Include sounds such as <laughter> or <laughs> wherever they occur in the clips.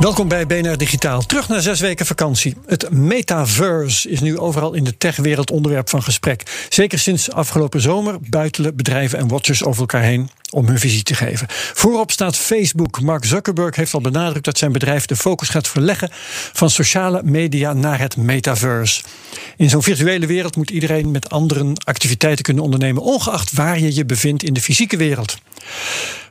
Welkom bij BNR Digitaal. Terug naar zes weken vakantie. Het metaverse is nu overal in de techwereld onderwerp van gesprek. Zeker sinds afgelopen zomer buitelen bedrijven en watchers over elkaar heen om hun visie te geven. Voorop staat Facebook. Mark Zuckerberg heeft al benadrukt dat zijn bedrijf de focus gaat verleggen van sociale media naar het metaverse. In zo'n virtuele wereld moet iedereen met anderen activiteiten kunnen ondernemen, ongeacht waar je je bevindt in de fysieke wereld.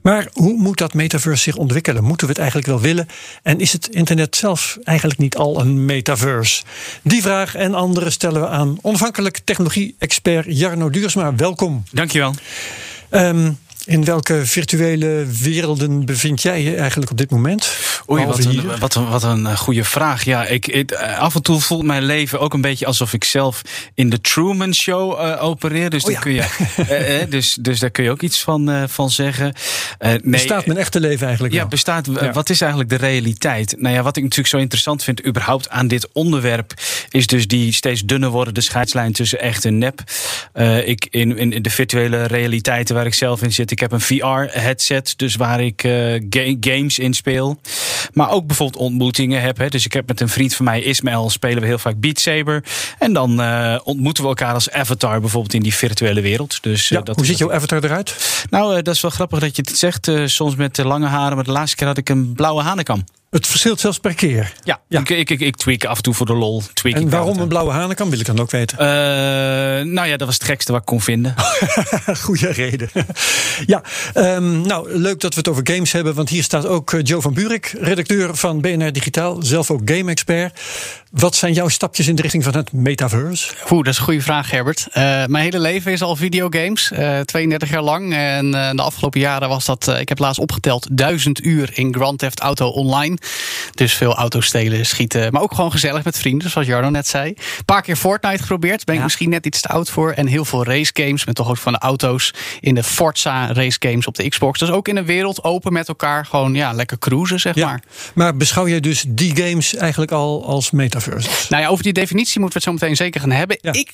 Maar hoe moet dat metaverse zich ontwikkelen? Moeten we het eigenlijk wel willen? En is het internet zelf eigenlijk niet al een metaverse? Die vraag en andere stellen we aan onafhankelijk technologie-expert Jarno Duursma. Welkom. Dankjewel. Um, in welke virtuele werelden bevind jij je eigenlijk op dit moment? Oei, wat een, wat, een, wat een eh, goede vraag. Ja, ik, ik, eh, af en toe voelt mijn leven ook een beetje alsof ik zelf in de Truman Show uh, opereer. Dus, oh, ja. kun je, uh, <laughs> dus, dus daar kun je ook iets van, uh, van zeggen. nee, bestaat mijn echte leven eigenlijk? Ja, wel? bestaat. Ja. Wat is eigenlijk de realiteit? Nou ja, wat ik natuurlijk zo interessant vind, überhaupt aan dit onderwerp, is dus die steeds dunner wordende scheidslijn tussen echt en nep. ik in, in de virtuele realiteiten waar ik zelf in zit. Ik heb een VR-headset, dus waar ik ga games in speel. Maar ook bijvoorbeeld ontmoetingen heb. Hè. Dus ik heb met een vriend van mij, Ismael, spelen we heel vaak Beat Saber. En dan uh, ontmoeten we elkaar als avatar bijvoorbeeld in die virtuele wereld. Dus, ja, uh, dat hoe ziet jouw avatar eruit? Nou, dat is wel grappig dat je het zegt. soms met lange haren, maar de laatste keer had ik een blauwe hanekam. Het verschilt zelfs per keer. Ja, ja. Ik, ik, ik, ik tweak af en toe voor de lol. Tweak en waarom een blauwe hanenkam wil ik dan ook weten? Uh, nou ja, dat was het gekste wat ik kon vinden. <laughs> Goeie reden. ja, um, nou leuk dat we het over games hebben. Want hier staat ook Joe van Buurik, redacteur van BNR Digitaal. Zelf ook game-expert. Wat zijn jouw stapjes in de richting van het metaverse? Oeh, dat is een goede vraag, Herbert. Uh, mijn hele leven is al videogames. Uh, 32 jaar lang. En uh, de afgelopen jaren was dat, ik heb laatst opgeteld, duizend uur in Grand Theft Auto Online. Dus veel auto's stelen, schieten. Maar ook gewoon gezellig met vrienden, zoals Jarno net zei. Een paar keer Fortnite geprobeerd. Ben ik ja. misschien net iets te oud voor. En heel veel race games. Met toch ook van de auto's in de Forza race games op de Xbox. Dus ook in een wereld open met elkaar. Gewoon ja, lekker cruisen, zeg ja. maar. Maar beschouw jij dus die games eigenlijk al als metaverses? Nou ja, over die definitie moeten we het zo meteen zeker gaan hebben. Ja. Ik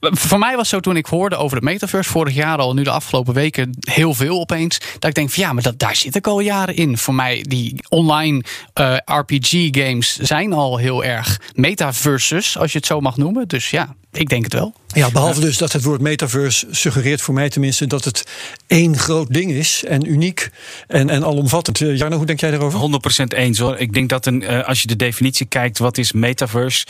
voor mij was zo toen ik hoorde over het metaverse vorig jaar al, nu de afgelopen weken heel veel opeens, dat ik denk van ja, maar dat, daar zit ik al jaren in. Voor mij die online uh, RPG games zijn al heel erg metaverses, als je het zo mag noemen. Dus ja, ik denk het wel. Ja, behalve dus dat het woord metaverse suggereert voor mij tenminste dat het één groot ding is en uniek en, en alomvattend. Uh, Jarno, hoe denk jij daarover? 100% eens hoor. Ik denk dat een, uh, als je de definitie kijkt, wat is metaverse?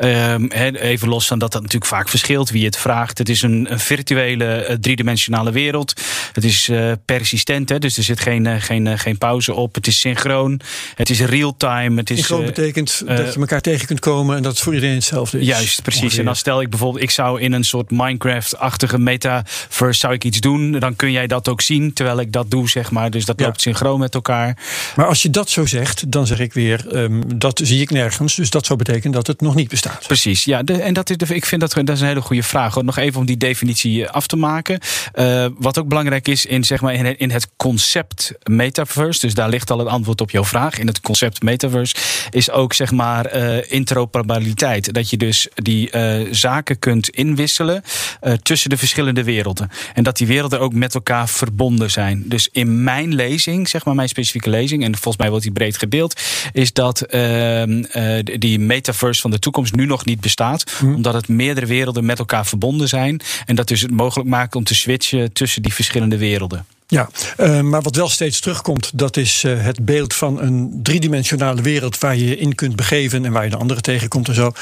Um, even los van dat dat natuurlijk vaak verschilt wie het vraagt. Het is een, een virtuele uh, driedimensionale wereld. Het is persistent, hè, dus er zit geen, geen, geen pauze op. Het is synchroon. Het is real-time. Synchroon betekent dat je elkaar tegen kunt komen en dat het voor iedereen hetzelfde is. Juist, precies. Ongeveer. En dan stel ik bijvoorbeeld, ik zou in een soort Minecraft-achtige metaverse zou ik iets doen, dan kun jij dat ook zien terwijl ik dat doe, zeg maar. Dus dat ja. loopt synchroon met elkaar. Maar als je dat zo zegt, dan zeg ik weer, um, dat zie ik nergens. Dus dat zou betekenen dat het nog niet bestaat. Precies, ja. De, en dat is, de, ik vind dat, dat is een hele goede vraag. Hoor. Nog even om die definitie af te maken. Uh, wat ook belangrijk is in, zeg maar, in, het, in het concept metaverse, dus daar ligt al het antwoord op jouw vraag. In het concept metaverse is ook, zeg maar, uh, interoperabiliteit. Dat je dus die uh, zaken kunt inwisselen uh, tussen de verschillende werelden. En dat die werelden ook met elkaar verbonden zijn. Dus in mijn lezing, zeg maar mijn specifieke lezing, en volgens mij wordt die breed gedeeld, is dat uh, uh, die metaverse van de toekomst nu nog niet bestaat. Mm. Omdat het meerdere werelden met elkaar verbonden zijn. En dat dus het mogelijk maakt om te switchen tussen die verschillende werelden. Ja, uh, maar wat wel steeds terugkomt, dat is uh, het beeld van een driedimensionale wereld waar je je in kunt begeven en waar je de anderen tegenkomt en zo.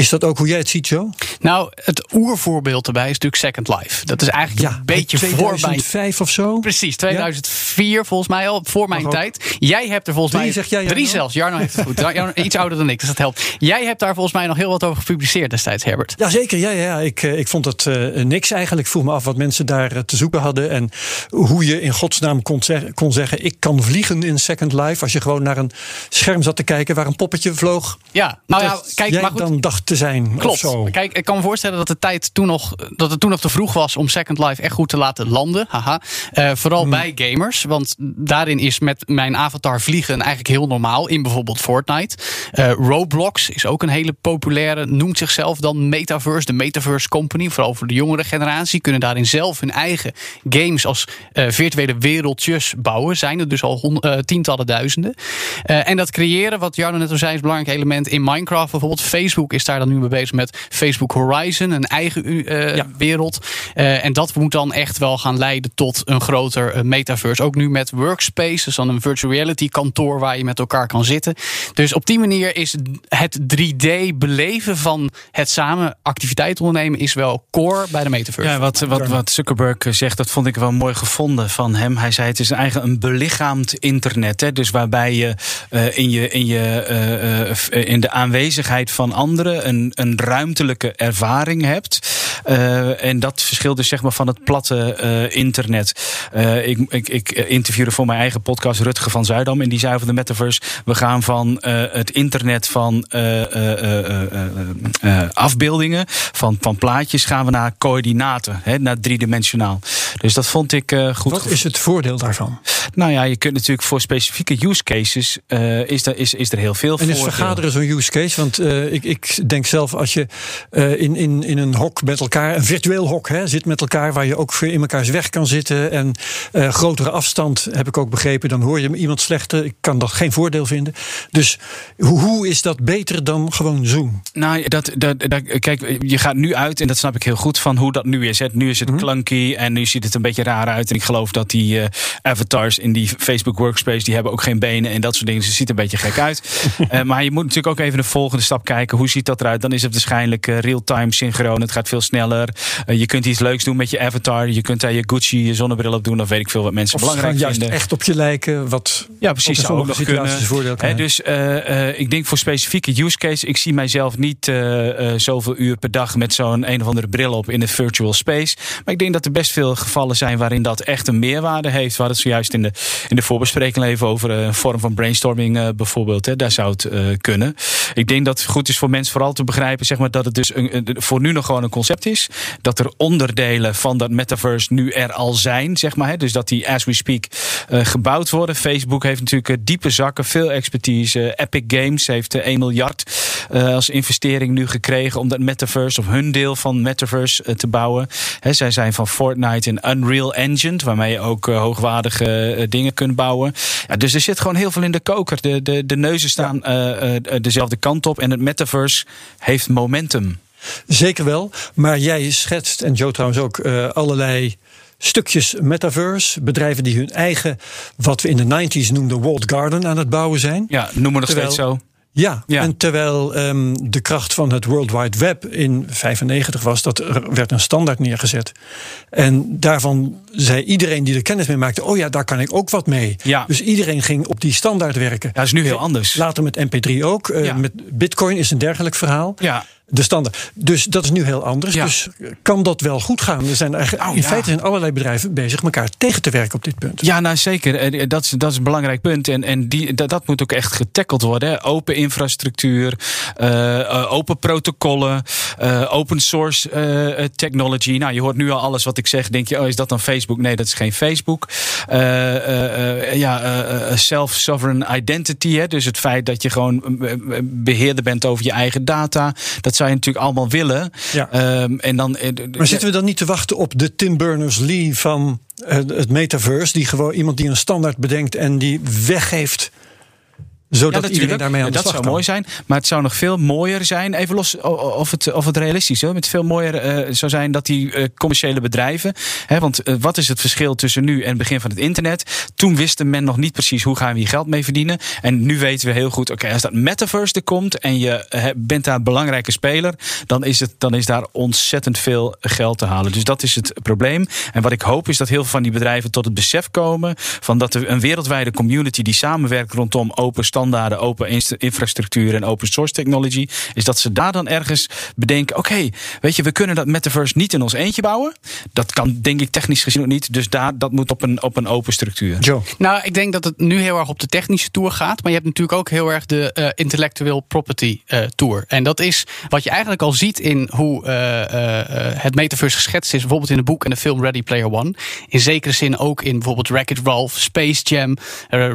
Is dat ook hoe jij het ziet, Joe? Nou, het oervoorbeeld erbij is natuurlijk Second Life. Dat is eigenlijk een beetje voor mijn... 2005 of zo? Precies, 2004 volgens mij al, voor mijn tijd. Jij hebt er volgens drie, mij... Zeg jij, drie zelfs, Jarno heeft het goed. Iets ouder dan ik, dus dat helpt. Jij hebt daar volgens mij nog heel wat over gepubliceerd destijds, Herbert. Jazeker, ja, ja, ja. Ik, ik vond het uh, niks eigenlijk. Ik vroeg me af wat mensen daar te zoeken hadden... en hoe je in godsnaam kon, zeg, kon zeggen... ik kan vliegen in Second Life... als je gewoon naar een scherm zat te kijken waar een poppetje vloog. Ja, nou ja, kijk, maar goed. dan dacht te zijn. Klopt. Kijk, ik kan me voorstellen dat de tijd toen nog, dat het toen nog te vroeg was om Second Life echt goed te laten landen. Haha. Uh, vooral Hmm. bij gamers. Want daarin is met mijn avatar vliegen eigenlijk heel normaal. In bijvoorbeeld Fortnite. Uh, Roblox is ook een hele populaire. Noemt zichzelf dan Metaverse. De Metaverse Company. Vooral voor de jongere generatie. Kunnen daarin zelf hun eigen games als uh, virtuele wereldjes bouwen. Zijn er dus al tientallen duizenden. en dat creëren, wat Jarno net al zei, is een belangrijk element in Minecraft. Bijvoorbeeld Facebook is daar dan nu mee bezig met Facebook Horizon. Een eigen uh, ja. wereld. Uh, en dat moet dan echt wel gaan leiden tot een groter uh, metaverse. Ook nu met Workspace, dus dan een virtual reality kantoor waar je met elkaar kan zitten. Dus op die manier is het 3D beleven van het samen activiteit ondernemen is wel core bij de metaverse. Ja, wat, wat, wat Zuckerberg zegt, dat vond ik wel mooi gevonden van hem. Hij zei het is eigen een belichaamd internet. Hè? Dus waarbij je in, je, in, je, in de aanwezigheid van anderen een, een ruimtelijke ervaring hebt. Uh, en dat verschilt dus zeg maar van het platte uh, internet. Uh, ik, ik, ik, interviewde voor mijn eigen podcast Rutger van Zuidam. En die zei over de metaverse. We gaan van het internet van afbeeldingen, van, van plaatjes, gaan we naar coördinaten. Hè, naar driedimensionaal. Dus dat vond ik goed. Wat is het voordeel daarvan? Nou ja, je kunt natuurlijk voor specifieke use cases. is, er, is, is er heel veel voor. En is vergaderen zo'n use case? Want ik, ik denk zelf als je in, in, in een hok met elkaar, een virtueel hok, hè, zit met elkaar waar je ook in mekaars weg kan zitten. En uh, grotere afstand heb ik ook begrepen, dan hoor je iemand slechter. Ik kan dat geen voordeel vinden. Dus hoe, hoe is dat beter dan gewoon Zoom? Nou, dat, dat, dat, kijk, je gaat nu uit, en dat snap ik heel goed, van hoe dat nu is. Hè. Nu is het mm -hmm. clunky en nu ziet het een beetje raar uit. En ik geloof dat die uh, avatars in die Facebook Workspace, die hebben ook geen benen en dat soort dingen. Ze ziet er een beetje gek uit. <laughs> maar je moet natuurlijk ook even de volgende stap kijken. Hoe ziet dat eruit? Dan is het waarschijnlijk real-time synchroon. Het gaat veel sneller. Uh, je kunt iets leuks doen met je avatar. Je kunt daar je Gucci je zonnebril op doen. Of weet ik veel wat mensen of belangrijk juist vinden. echt op je lijken. Wat ja, precies. Zou ook nog kunnen. He, dus uh, ik denk voor specifieke use case. Ik zie mijzelf niet zoveel uur per dag met zo'n een of andere bril op in de virtual space. Maar ik denk dat er best veel gevallen zijn waarin dat echt een meerwaarde heeft. Hadden het zojuist in de, in de voorbespreking even over een vorm van brainstorming bijvoorbeeld. Hè. Daar zou het kunnen. Ik denk dat het goed is voor mensen vooral te begrijpen zeg maar, dat het dus een, voor nu nog gewoon een concept is. Dat er onderdelen van dat metaverse nu er al zijn, zeg maar. Hè? Dus dat die, as we speak, uh, gebouwd worden. Facebook heeft natuurlijk uh, diepe zakken, veel expertise. Epic Games heeft 1 miljard als investering nu gekregen om dat metaverse, of hun deel van metaverse te bouwen. Hè, zij zijn van Fortnite en Unreal Engine, waarmee je ook hoogwaardige dingen kunt bouwen. Ja, dus er zit gewoon heel veel in de koker. De, de, de neuzen staan dezelfde kant op en het metaverse heeft momentum. Zeker wel, maar jij schetst, en Joe trouwens ook, allerlei stukjes metaverse. Bedrijven die hun eigen, wat we in de 90s noemden, walled garden aan het bouwen zijn. Ja, noemen we nog Terwijl, steeds zo. Ja, ja, en terwijl um, de kracht van het World Wide Web in 95 was, dat er werd een standaard neergezet. En daarvan zei iedereen die er kennis mee maakte, oh ja, daar kan ik ook wat mee. Ja. Dus iedereen ging op die standaard werken. Ja, dat is nu heel anders. Later met MP3 ook. Uh, Ja. Met Bitcoin is een dergelijk verhaal. Ja. De standaard. Dus dat is nu heel anders. Ja. Dus kan dat wel goed gaan? Er zijn eigenlijk, Oh, in ja. feite zijn allerlei bedrijven bezig elkaar tegen te werken op dit punt. Ja, nou zeker. Eh, Dat is, dat is een belangrijk punt. En, en die, dat, dat moet ook echt getackeld worden. hè. Open infrastructuur, eh, eh, open protocollen, eh, open source eh, technology. Nou, je hoort nu al alles wat ik zeg. Denk je, oh, is dat dan Facebook? Nee, dat is geen Facebook. Eh, eh, eh, ja, eh, eh, self-sovereign identity. Hè? Dus het feit dat je gewoon eh, eh, beheerder bent over je eigen data. Dat zou je natuurlijk allemaal willen. Ja. Ehm, en dan, eh, Maar zitten we dan niet te wachten op de Tim Berners-Lee van eh, het metaverse? Die gewoon iemand die een standaard bedenkt en die weggeeft Zodat iedereen daarmee aan de dat slag zou kan. mooi zijn. Maar het zou nog veel mooier zijn. Even los of het, of het realistisch is. Het veel mooier eh, zou zijn dat die eh, commerciële bedrijven. Hè, want eh, wat is het verschil tussen nu en het begin van het internet? Toen wiste men nog niet precies hoe gaan we hier geld mee verdienen. En nu weten we heel goed. Oké, als dat metaverse er komt en je bent daar een belangrijke speler. Dan is, het, dan is daar ontzettend veel geld te halen. Dus dat is het probleem. En wat ik hoop is dat heel veel van die bedrijven tot het besef komen. Van dat er een wereldwijde community die samenwerkt rondom open standaarden, open infrastructuur en open source technology. Is dat ze daar dan ergens bedenken: oké, weet je, we kunnen dat metaverse niet in ons eentje bouwen. Dat kan denk ik technisch gezien ook niet. Dus daar, dat moet op een, op een open structuur. Joe. Nou, ik denk dat het nu heel erg op de technische tour gaat. Maar je hebt natuurlijk ook heel erg de eh intellectual property eh, tour. En dat is wat je eigenlijk al ziet in hoe eh, het metaverse geschetst is. Bijvoorbeeld in het boek en de film Ready Player One. In zekere zin ook in bijvoorbeeld Wreck-It Ralph, Space Jam.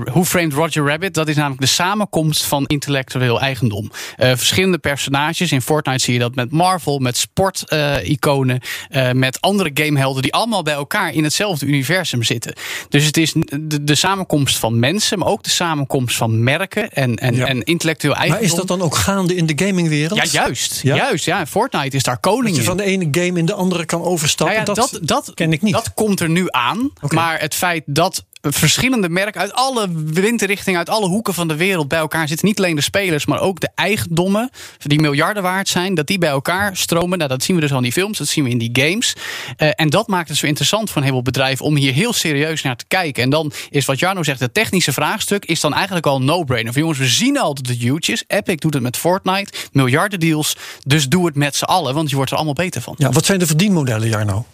Who Framed Roger Rabbit. Dat is namelijk de samenkomst van intellectueel eigendom. Eh, verschillende personages. In Fortnite zie je dat met Marvel, met sport-iconen, eh, met andere gamehelden die allemaal bij elkaar in hetzelfde universum zitten. Dus het is de, de samenkomst van mensen, maar ook de samenkomst van merken en, en, Ja. en intellectueel Maar eigendom. is dat dan ook gaande in de gamingwereld? Ja, juist. Ja? Juist, ja. Fortnite is daar koning Dat je van de ene game in de andere kan overstappen. Nou ja, dat, dat, dat, ken ik niet. Dat komt er nu aan. Maar het feit dat verschillende merken uit alle windrichtingen, uit alle hoeken van de wereld bij elkaar zitten. Niet alleen de spelers, maar ook de eigendommen die miljarden waard zijn. Dat die bij elkaar stromen. Nou, dat zien we dus al in die films, dat zien we in die games. Eh, en dat maakt het zo interessant voor een heleboel bedrijven om hier heel serieus naar te kijken. En dan is wat Jarno zegt, het technische vraagstuk is dan eigenlijk al no-brainer. Van jongens, we zien al dat het huge is. Epic doet het met Fortnite, miljarden deals. Dus doe het met z'n allen, want je wordt er allemaal beter van. Ja, wat zijn de verdienmodellen, Jarno?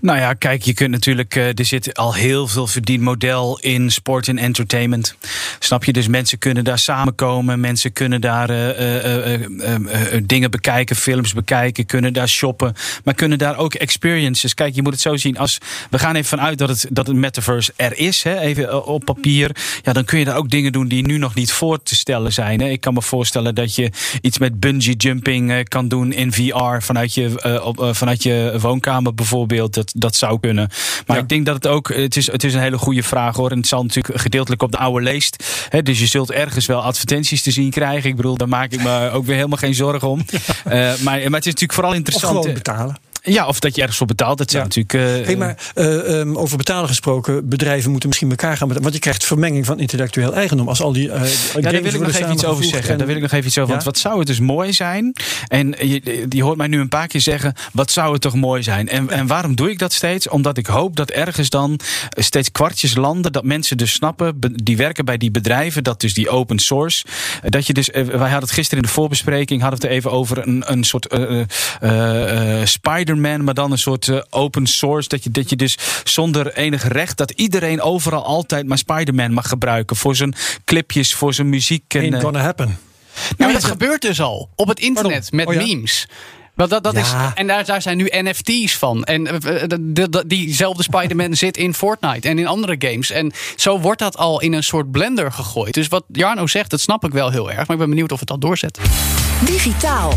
Nou ja, kijk, je kunt natuurlijk. eh, er zit al heel veel verdienmodel in sport en entertainment. Snap je? Dus mensen kunnen daar samenkomen. Mensen kunnen daar eh, eh, dingen bekijken, films bekijken, kunnen daar shoppen. Maar kunnen daar ook experiences. Kijk, je moet het zo zien. Als we gaan even vanuit dat het, dat het metaverse er is, hè, even op papier. Ja, dan kun je daar ook dingen doen die nu nog niet voor te stellen zijn. Ik kan me voorstellen dat je iets met bungee jumping kan doen in VR vanuit je, vanuit je woonkamer bijvoorbeeld. Dat zou kunnen. Maar Ja. ik denk dat het ook, het is, het is een hele goede vraag hoor. En het zal natuurlijk gedeeltelijk op de oude leest. Hè, dus je zult ergens wel advertenties te zien krijgen. Ik bedoel, daar maak ik me ook weer helemaal geen zorgen om. <laughs> Eh, maar, maar het is natuurlijk vooral Of interessant. gewoon eh, betalen. Ja, of dat je ergens voor betaalt. Dat zijn Ja. natuurlijk. eh, Hey, maar eh, ehm, over betalen gesproken, bedrijven moeten misschien elkaar gaan betalen. Want je krijgt vermenging van intellectueel eigendom. Als al die. Ja, daar wil ik nog even iets over zeggen. Daar wil ik nog even iets over. Ja? Want wat zou het dus mooi zijn? En je, je hoort mij nu een paar keer zeggen: wat zou het toch mooi zijn? En, en waarom doe ik dat steeds? Omdat ik hoop dat ergens dan steeds kwartjes landen. Dat mensen dus snappen, die werken bij die bedrijven, dat dus die open source. Dat je dus, wij hadden het gisteren in de voorbespreking, hadden we het even over een, een soort eh, Spider-Man, maar dan een soort eh, open source. Dat je, dat je dus zonder enig recht, dat iedereen overal altijd maar Spider-Man mag gebruiken. Voor zijn clipjes, voor zijn muziek. En, Ain't eh, gonna happen. Nou, dat gebeurt dus al op het internet Pardon? met Oh ja? memes. Wel, dat, dat Ja. is, en daar, daar zijn nu NFT's van. En eh, de- de- diezelfde Spider-Man <laughs> zit in Fortnite en in andere games. En zo wordt dat al in een soort blender gegooid. Dus wat Jarno zegt, dat snap ik wel heel erg. Maar ik ben benieuwd of het dat doorzet. Digitaal.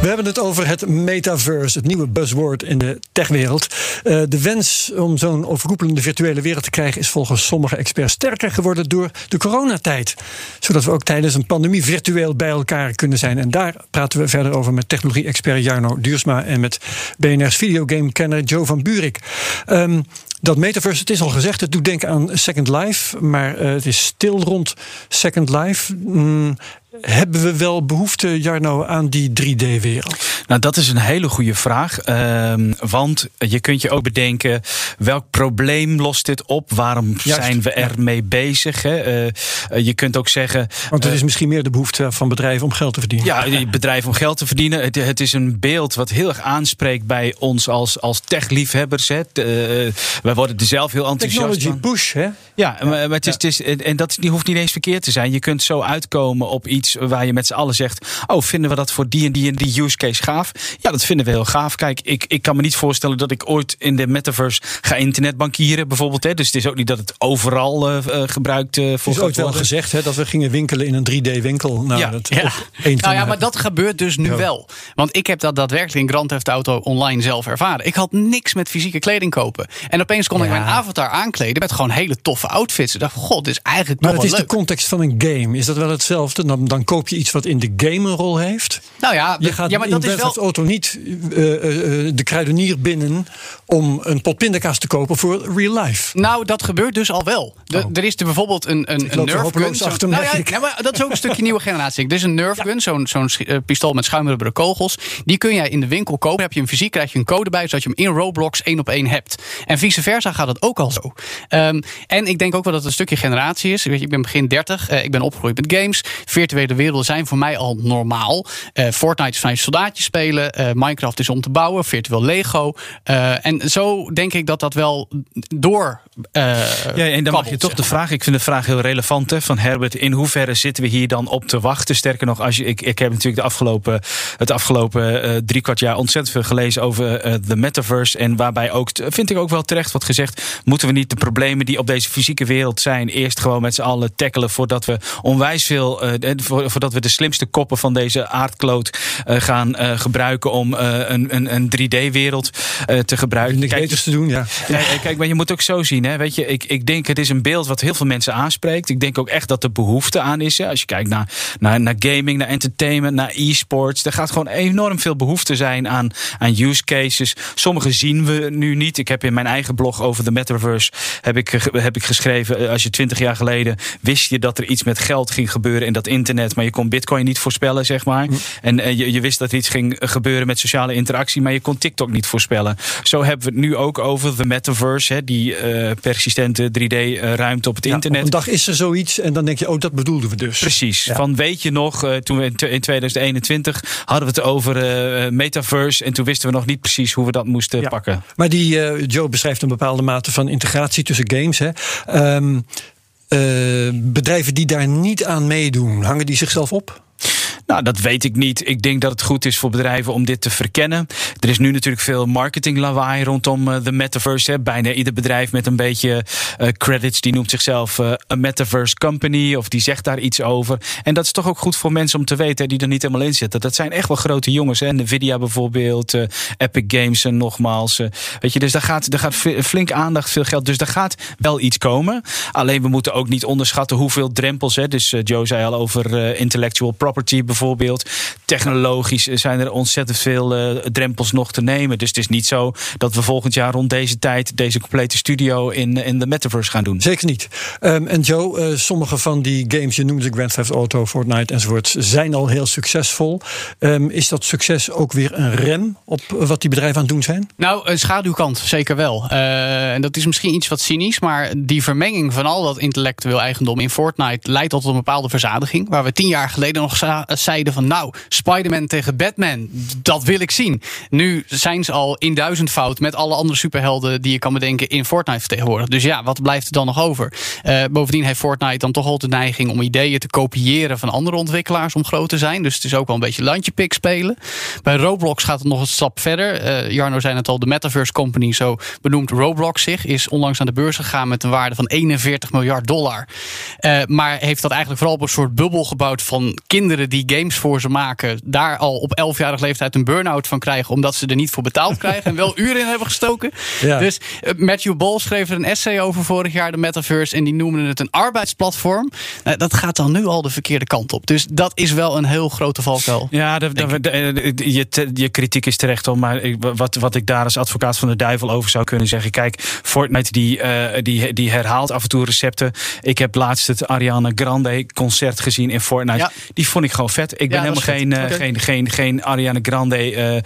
We hebben het over het metaverse, het nieuwe buzzword in de techwereld. Eh, de wens om zo'n overroepelende virtuele wereld te krijgen is volgens sommige experts sterker geworden door de coronatijd. Zodat we ook tijdens een pandemie virtueel bij elkaar kunnen zijn. En daar praten we verder over met technologie-expert Jarno Duursma en met BNR's videogame-kenner Joe van Buurik. Ehm, dat metaverse, het is al gezegd, het doet denken aan Second Life, maar eh, het is stil rond Second Life. Mm, hebben we wel behoefte, Jarno, aan die 3D-wereld? Nou, dat is een hele goede vraag. Ehm, want je kunt je ook bedenken, welk probleem lost dit op? Waarom Juist, zijn we ja. ermee bezig? Hè? Eh, eh, je kunt ook zeggen... Want het eh, is misschien meer de behoefte van bedrijven om geld te verdienen. Ja, bedrijven om geld te verdienen. Het, het is een beeld wat heel erg aanspreekt bij ons als, als tech-liefhebbers. Hè. Wij worden er zelf heel enthousiast Technology van. push, hè? Ja, maar, maar het is, het is, en dat hoeft niet eens verkeerd te zijn. Je kunt zo uitkomen op iets iets waar je met z'n allen zegt: Oh, vinden we dat voor die en die en die use case gaaf? Ja, dat vinden we heel gaaf. Kijk, ik, ik kan me niet voorstellen dat ik ooit in de metaverse ga internetbankieren, bijvoorbeeld. Hè. Dus het is ook niet dat het overal uh, gebruikt uh, voor. Het is ooit wel gezegd hè, dat we gingen winkelen in een 3D-winkel. Nou, ja. Dat ja. nou ja, maar dat gebeurt dus nu wel. Want ik heb dat daadwerkelijk in Grand Theft Auto online zelf ervaren. Ik had niks met fysieke kleding kopen. En opeens kon ik mijn avatar aankleden met gewoon hele toffe outfits. Ik dacht god, dit is eigenlijk maar nog het wel is de context van een game. Is dat wel hetzelfde? Dan, dan koop je iets wat in de game een rol heeft. Nou ja, je gaat ja maar dat in is wel... auto niet uh, uh, de kruidenier binnen om een pot pindakaas te kopen voor real life. Nou, dat gebeurt dus al wel. De, Oh. Er is er bijvoorbeeld een, een, een Nerf gun. Zo, achter nou ja, <laughs> nou, maar dat is ook een stukje <laughs> nieuwe generatie. Er is een Nerf gun, zo'n zo'n uh, pistool met schuimrubberen kogels. Die kun jij in de winkel kopen. Dan heb je hem fysiek, krijg je een code bij, zodat je hem in Roblox één op één hebt. En vice versa gaat het ook al zo. Um, en ik denk ook wel dat het een stukje generatie is. Weet je, ik ben begin 30, uh, ik ben opgegroeid met games. Virtuele werelden zijn voor mij al normaal. Uh, Fortnite is van je soldaatje spelen. Uh, Minecraft is om te bouwen. Virtueel Lego. Uh, en zo denk ik dat dat wel door. Ja, en dan mag je toch de vraag. Ik vind de vraag heel relevant hè, van Herbert. In hoeverre zitten we hier dan op te wachten? Sterker nog, als je, ik, ik heb natuurlijk de afgelopen, het afgelopen uh, drie kwart jaar ontzettend veel gelezen over uh, de metaverse. En waarbij ook, vind ik ook wel terecht wat gezegd. Moeten we niet de problemen die op deze fysieke wereld zijn. eerst gewoon met z'n allen tackelen. voordat we onwijs veel. Uh, voordat we de slimste koppen van deze aardkloot gaan gebruiken. om een, een, een 3D-wereld te gebruiken. Niks beters te doen, ja. Nee, kijk, maar je moet ook zo zien. Hè, weet je, ik, ik denk het is een beeld wat heel veel mensen aanspreekt. Ik denk ook echt dat er behoefte aan is. Hè. Als je kijkt naar, naar, naar gaming, naar entertainment, naar e-sports. Er gaat gewoon enorm veel behoefte zijn aan, aan use cases. Sommige zien we nu niet. Ik heb in mijn eigen blog over de metaverse heb ik, heb ik geschreven. Als je twintig jaar geleden wist je dat er iets met geld ging gebeuren in dat internet. Maar je kon bitcoin niet voorspellen, zeg maar. Mm. En uh, je, je wist dat er iets ging gebeuren met sociale interactie. Maar je kon TikTok niet voorspellen. Zo hebben we het nu ook over de metaverse. Hè, die uh, persistente 3D-ruimte op het ja, internet. Op een dag is er zoiets en dan denk je, oh, dat bedoelden we dus. Precies. Ja. Van weet je nog, uh, toen we in 2021 hadden we het over uh, metaverse. En toen wisten we nog niet precies hoe we dat moesten ja. pakken. Maar die uh, Joe beschrijft een bepaalde mate van integratie tussen games. Hè. Um, bedrijven die daar niet aan meedoen, hangen die zichzelf op? Nou, dat weet ik niet. Ik denk dat het goed is voor bedrijven om dit te verkennen. Er is nu natuurlijk veel marketing lawaai rondom uh, de metaverse. Bijna ieder bedrijf met een beetje uh, credits, die noemt zichzelf een metaverse company of die zegt daar iets over. En dat is toch ook goed voor mensen om te weten die er niet helemaal in zitten. Dat zijn echt wel grote jongens. Hè. Nvidia bijvoorbeeld, Epic Games en nogmaals. weet je, dus daar gaat, daar gaat flink aandacht, veel geld. Dus daar gaat wel iets komen. Alleen we moeten ook niet onderschatten hoeveel drempels. Hè. Dus Joe zei al over intellectual property bijvoorbeeld bijvoorbeeld. Technologisch zijn er ontzettend veel uh, drempels nog te nemen. Dus het is niet zo dat we volgend jaar rond deze tijd deze complete studio in, in de metaverse gaan doen. Zeker niet. Um, en Joe, uh, sommige van die games, je noemde Grand Theft Auto, Fortnite enzovoort, zijn al heel succesvol. Um, is dat succes ook weer een rem op wat die bedrijven aan het doen zijn? Nou, een schaduwkant, zeker wel. Uh, en dat is misschien iets wat cynisch, maar die vermenging van al dat intellectueel eigendom in Fortnite leidt tot een bepaalde verzadiging. Waar we tien jaar geleden nog van nou, Spider-Man tegen Batman, dat wil ik zien. Nu zijn ze al in duizendvoud met alle andere superhelden die je kan bedenken in Fortnite vertegenwoordigd. Dus ja, wat blijft er dan nog over? Uh, bovendien heeft Fortnite dan toch al de neiging om ideeën te kopiëren van andere ontwikkelaars om groot te zijn. Dus het is ook wel een beetje landje-pik spelen. Bij Roblox gaat het nog een stap verder. Uh, Jarno zei het al, de Metaverse Company, zo benoemt Roblox zich, is onlangs aan de beurs gegaan met een waarde van 41 miljard dollar. Uh, maar heeft dat eigenlijk vooral op een soort bubbel gebouwd van kinderen die games voor ze maken, daar al op 11-jarige leeftijd een burn-out van krijgen, omdat ze er niet voor betaald <laughs> krijgen en wel uren in hebben gestoken. Ja. Dus uh, Matthew Ball schreef er een essay over vorig jaar, de Metaverse, en die noemde het een arbeidsplatform. Uh, dat gaat dan nu al de verkeerde kant op. Dus dat is wel een heel grote valkuil. Ja, de, de, de, je, je kritiek is terecht om, maar ik, wat, wat ik daar als advocaat van de duivel over zou kunnen zeggen. Kijk, Fortnite die, die, die herhaalt af en toe recepten. Ik heb laatst het Ariana Grande concert gezien in Fortnite. Ja. Die vond ik gewoon vet. Ik ben helemaal geen, uh, geen, geen, geen Ariana Grande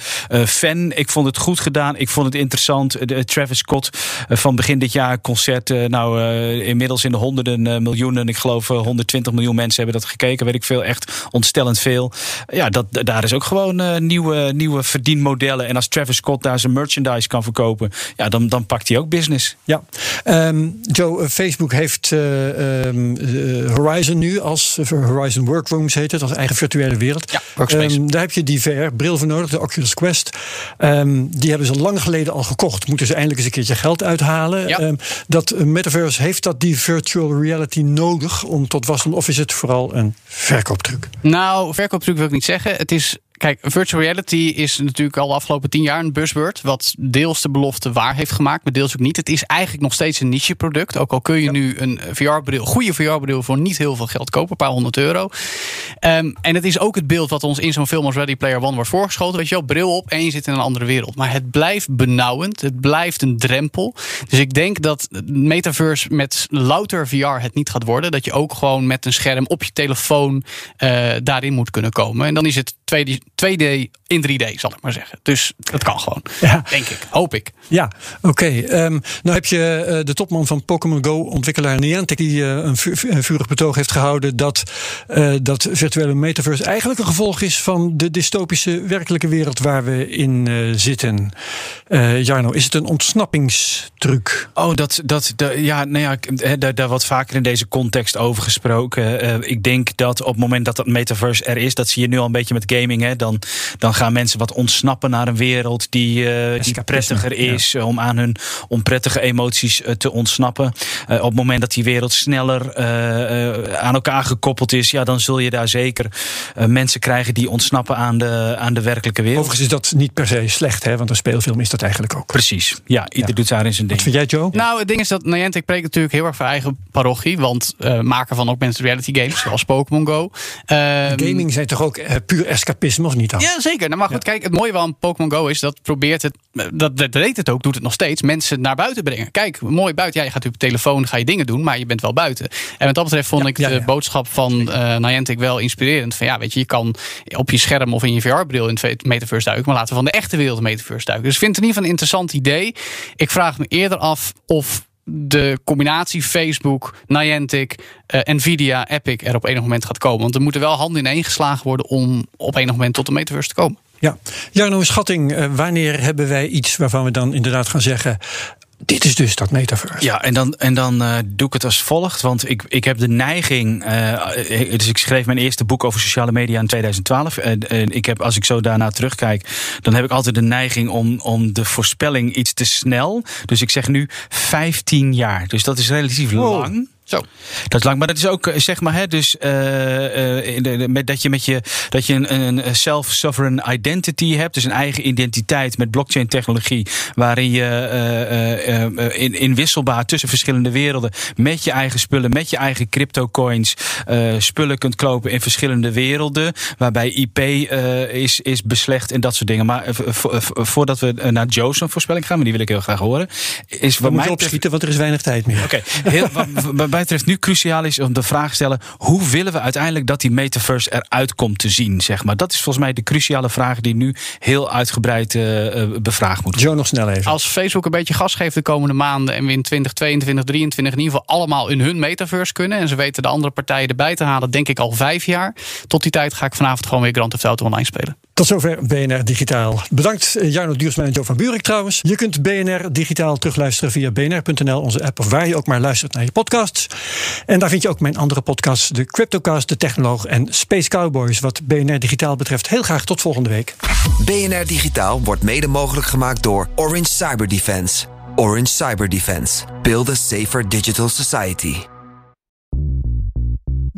fan. Ik vond het goed gedaan. Ik vond het interessant. De, Travis Scott van begin dit jaar concert. nou, inmiddels in de honderden miljoenen. Ik geloof 120 miljoen mensen hebben dat gekeken. Weet ik veel. Echt ontstellend veel. Ja, dat, daar is ook gewoon nieuwe, nieuwe verdienmodellen. En als Travis Scott daar zijn merchandise kan verkopen. Ja, dan, dan pakt hij ook business. Ja. Um, Joe, Facebook heeft um, Horizon nu als Horizon Workrooms heet het. Als eigen virtuele wereld. Ja. Um, daar heb je die VR-bril voor nodig. De Oculus Quest. die hebben ze lang geleden al gekocht. Moeten ze eindelijk eens een keertje geld uithalen. Ja. dat metaverse heeft dat die virtual reality nodig om tot was of is het vooral een verkooptruc? Nou, verkooptruc wil ik niet zeggen. Het is Kijk, virtual reality is natuurlijk al de afgelopen tien jaar een buzzword. Wat deels de belofte waar heeft gemaakt, maar deels ook niet. Het is eigenlijk nog steeds een niche product. Ook al kun je nu een VR-bril, goede VR-bril voor niet heel veel geld kopen, een paar honderd euro. Um, en het is ook het beeld wat ons in zo'n film als Ready Player One wordt voorgeschoten. Weet je wel, bril op en je zit in een andere wereld. Maar het blijft benauwend. Het blijft een drempel. Dus ik denk dat metaverse met louter VR het niet gaat worden. Dat je ook gewoon met een scherm op je telefoon uh, daarin moet kunnen komen. En dan is het 2D, 2D in 3D, zal ik maar zeggen. Dus dat kan gewoon. Ja. Denk ik. Hoop ik. Ja, oké. Okay. Um, nou heb je uh, de topman van Pokémon Go, ontwikkelaar Niantic, die uh, een, vu een, vurig betoog heeft gehouden dat, uh, dat virtuele metaverse eigenlijk een gevolg is van de dystopische werkelijke wereld waar we in zitten. Jarno, is het een ontsnappingstruc? Oh, dat, dat, dat ja, nou ja, daar, daar wat vaker in deze context over gesproken. ik denk dat op het moment dat dat metaverse er is, dat zie je nu al een beetje met gaming, hè, dan, dan gaan mensen wat ontsnappen naar een wereld die, die prettiger is. Ja is om aan hun onprettige emoties te ontsnappen. Uh, op het moment dat die wereld sneller uh, aan elkaar gekoppeld is, ja, dan zul je daar zeker mensen krijgen die ontsnappen aan de, aan de werkelijke wereld. Overigens is dat niet per se slecht, hè? want een speelfilm is dat eigenlijk ook. Precies, ja, ieder ja. doet daar in zijn ding. Wat vind jij, Joe? Nou, het ding is dat Niantic spreekt natuurlijk heel erg voor eigen parochie, want maken van augmented reality games, zoals Pokémon Go. Gaming zijn toch ook puur escapisme, of niet dan? Ja, zeker. Nou, maar goed, kijk, het mooie van Pokémon Go is dat probeert het, dat, dat deed het ook, doet het nog steeds, mensen naar buiten brengen. Kijk, mooi buiten. Ja, je gaat op je telefoon, ga je dingen doen, maar je bent wel buiten. En wat dat betreft vond ja, ik ja, de boodschap van uh, Niantic wel inspirerend. Van ja, weet je, je kan op je scherm of in je VR-bril in het metaverse duiken, maar laten we van de echte wereld metaverse duiken. Dus ik vind het in ieder geval een interessant idee. Ik vraag me eerder af of de combinatie Facebook, Niantic, uh, Nvidia, Epic er op enig moment gaat komen. Want er moeten wel handen in één geslagen worden om op enig moment tot de metaverse te komen. Ja, Jarno, schatting. Uh, wanneer hebben wij iets waarvan we dan inderdaad gaan zeggen. Dit is dus dat metaverse. Ja, en dan, en dan uh, doe ik het als volgt. Want ik, ik heb de neiging. Uh, dus ik schreef mijn eerste boek over sociale media in 2012. En ik heb, als ik zo daarna terugkijk, dan heb ik altijd de neiging om, om de voorspelling iets te snel. Dus ik zeg nu 15 jaar. Dus dat is relatief wow. lang. Zo. Dat is lang, maar dat is ook zeg maar, hè, dus uh, uh, met, dat je met je dat je een, een self-sovereign identity hebt, dus een eigen identiteit met blockchain technologie, waarin je uh, in, inwisselbaar tussen verschillende werelden met je eigen spullen, met je eigen crypto coins spullen kunt kopen in verschillende werelden, waarbij IP is, is beslecht en dat soort dingen. Maar voordat we naar Joe's voorspelling gaan, maar die wil ik heel graag horen, is wat mij opschieten, want er is weinig tijd meer. Oké, okay. Mij betreft nu cruciaal is om de vraag te stellen: hoe willen we uiteindelijk dat die metaverse eruit komt te zien? Zeg maar. Dat is volgens mij de cruciale vraag die nu heel uitgebreid uh, bevraagd moet worden. Joe, nog snel even. Als Facebook een beetje gas geeft de komende maanden en we in 2022, 2023 in ieder geval allemaal in hun metaverse kunnen en ze weten de andere partijen erbij te halen, denk ik al vijf jaar. Tot die tijd ga ik vanavond gewoon weer Grand Theft Auto online spelen. Tot zover BNR Digitaal. Bedankt Jarno Duursma en Joe van Buurik trouwens. Je kunt BNR Digitaal terugluisteren via bnr.nl, onze app of waar je ook maar luistert naar je podcasts. En daar vind je ook mijn andere podcasts, de Cryptocast, de Technoloog en Space Cowboys. Wat BNR Digitaal betreft, heel graag tot volgende week. BNR Digitaal wordt mede mogelijk gemaakt door Orange Cyber Defense. Orange Cyber Defense. Build a safer digital society.